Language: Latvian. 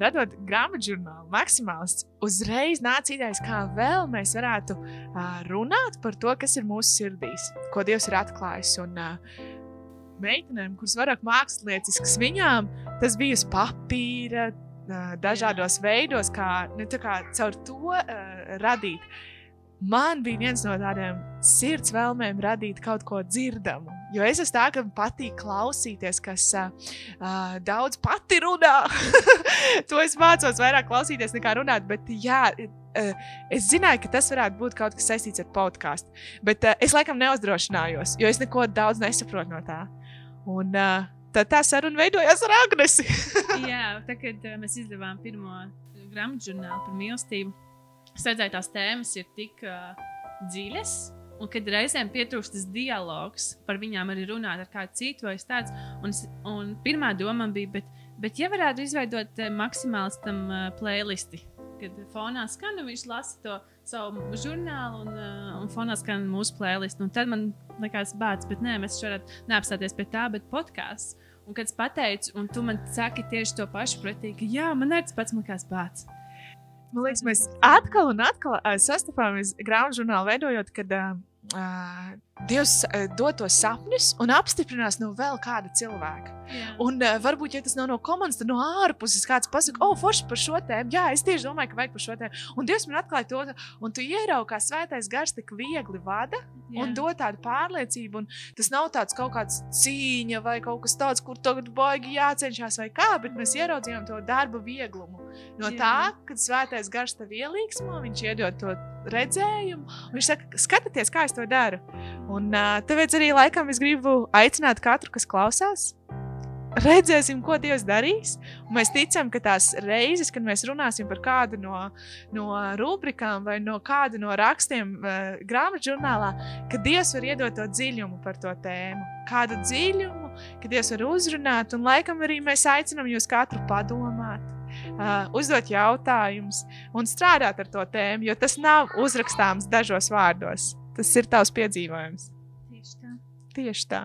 radot grāmatu žurnālu, maksimālists, uzreiz nāca idejas, kā vēl mēs varētu uh, runāt par to, kas ir mūsu sirdīs, ko Dievs ir atklājis. Un, uh, meitenēm, kuras vairāk mākslinieciskas, viņām tas bija uz papīra, uh, dažādos Jā. veidos, kā, nu, kā caur to uh, radīt. Man bija viens no tādiem sirds vēlmēm radīt kaut ko dzirdamu. Jo es esmu tā, ka man patīk klausīties, kas uh, daudz pati runā. to es mācos vairāk klausīties nekā runāt. Bet, jā, uh, es zināju, ka tas varētu būt kaut kas saistīts ar podkāstu. Bet uh, es laikam neuzdrošinājos, jo es neko daudz nesaprotu no tā. Un, uh, tad tā saruna veidojās ar Agnesi. jā, tad, kad uh, mēs izdevām pirmo grāmatu žurnālu par mīlestību Es redzēju, tās tēmas ir tik uh, dziļas, un kad reizēm pietrūkst tas dialogs, par viņām arī runāt ar kādu citu vai tāds. Un, un pirmā doma bija, bet, bet ja varētu izveidot uh, maksimālistam uh, playlisti, kad fonā skan, un viņš lasa to savu žurnālu, un, uh, un fonā skan mūsu playlisti. Tad man likās, bācis, bet nē, mēs varam neapstāties pie tā, bet podkāsts. Un kad es pateicu, un tu man saki tieši to pašu pretī, ka jā, man ir tas pats, man kāds bācis. Man liekas, mēs atkal un atkal uh, sastapāmies grāmatu žurnālu veidojot, kad uh, Dievs uh, dod tos sapņus un apstiprinās no vēl kāda cilvēka. Yeah. Un uh, varbūt, ja tas nav no komandas, tad no ārpuses kāds pasakā, oh, forši par šo tēmu. Jā, es tieši domāju, ka vajag par šo tēmu. Un Dievs man atklāja to, un tu ieraugi, kā svētais gars tik viegli vada yeah. un dod tādu pārliecību. Un tas nav tāds kaut kāds cīņa vai kaut kas tāds, kur tagad baigi jācenšas vai kā, bet mēs ieraudzījām to darba vieglumu. No yeah. tā, kad svētais gars tev ielīgsmo, viņš iedod to redzējumu. Viņš saka, skatieties, kā es to daru. Un uh, tāpēc arī laikam es gribu aicināt katru, kas klausās. Redzēsim, ko Dievs darīs. Un mēs ticam, ka tās reizes, kad mēs runāsim par kādu no, no rubrikām vai no kādu no rakstiem uh, grāmatā žurnālā, ka Dievs var iedot to dziļumu par to tēmu. Kādu dziļumu, ka Dievs var uzrunāt, un laikam arī mēs aicinām jūs katru padomāt uh, uzdot jautājumus un strādāt ar to tēmu, jo tas nav uzrakstāms dažos vārdos. Tas ir tavs piedzīvojums. Tieši tā. Tieši tā.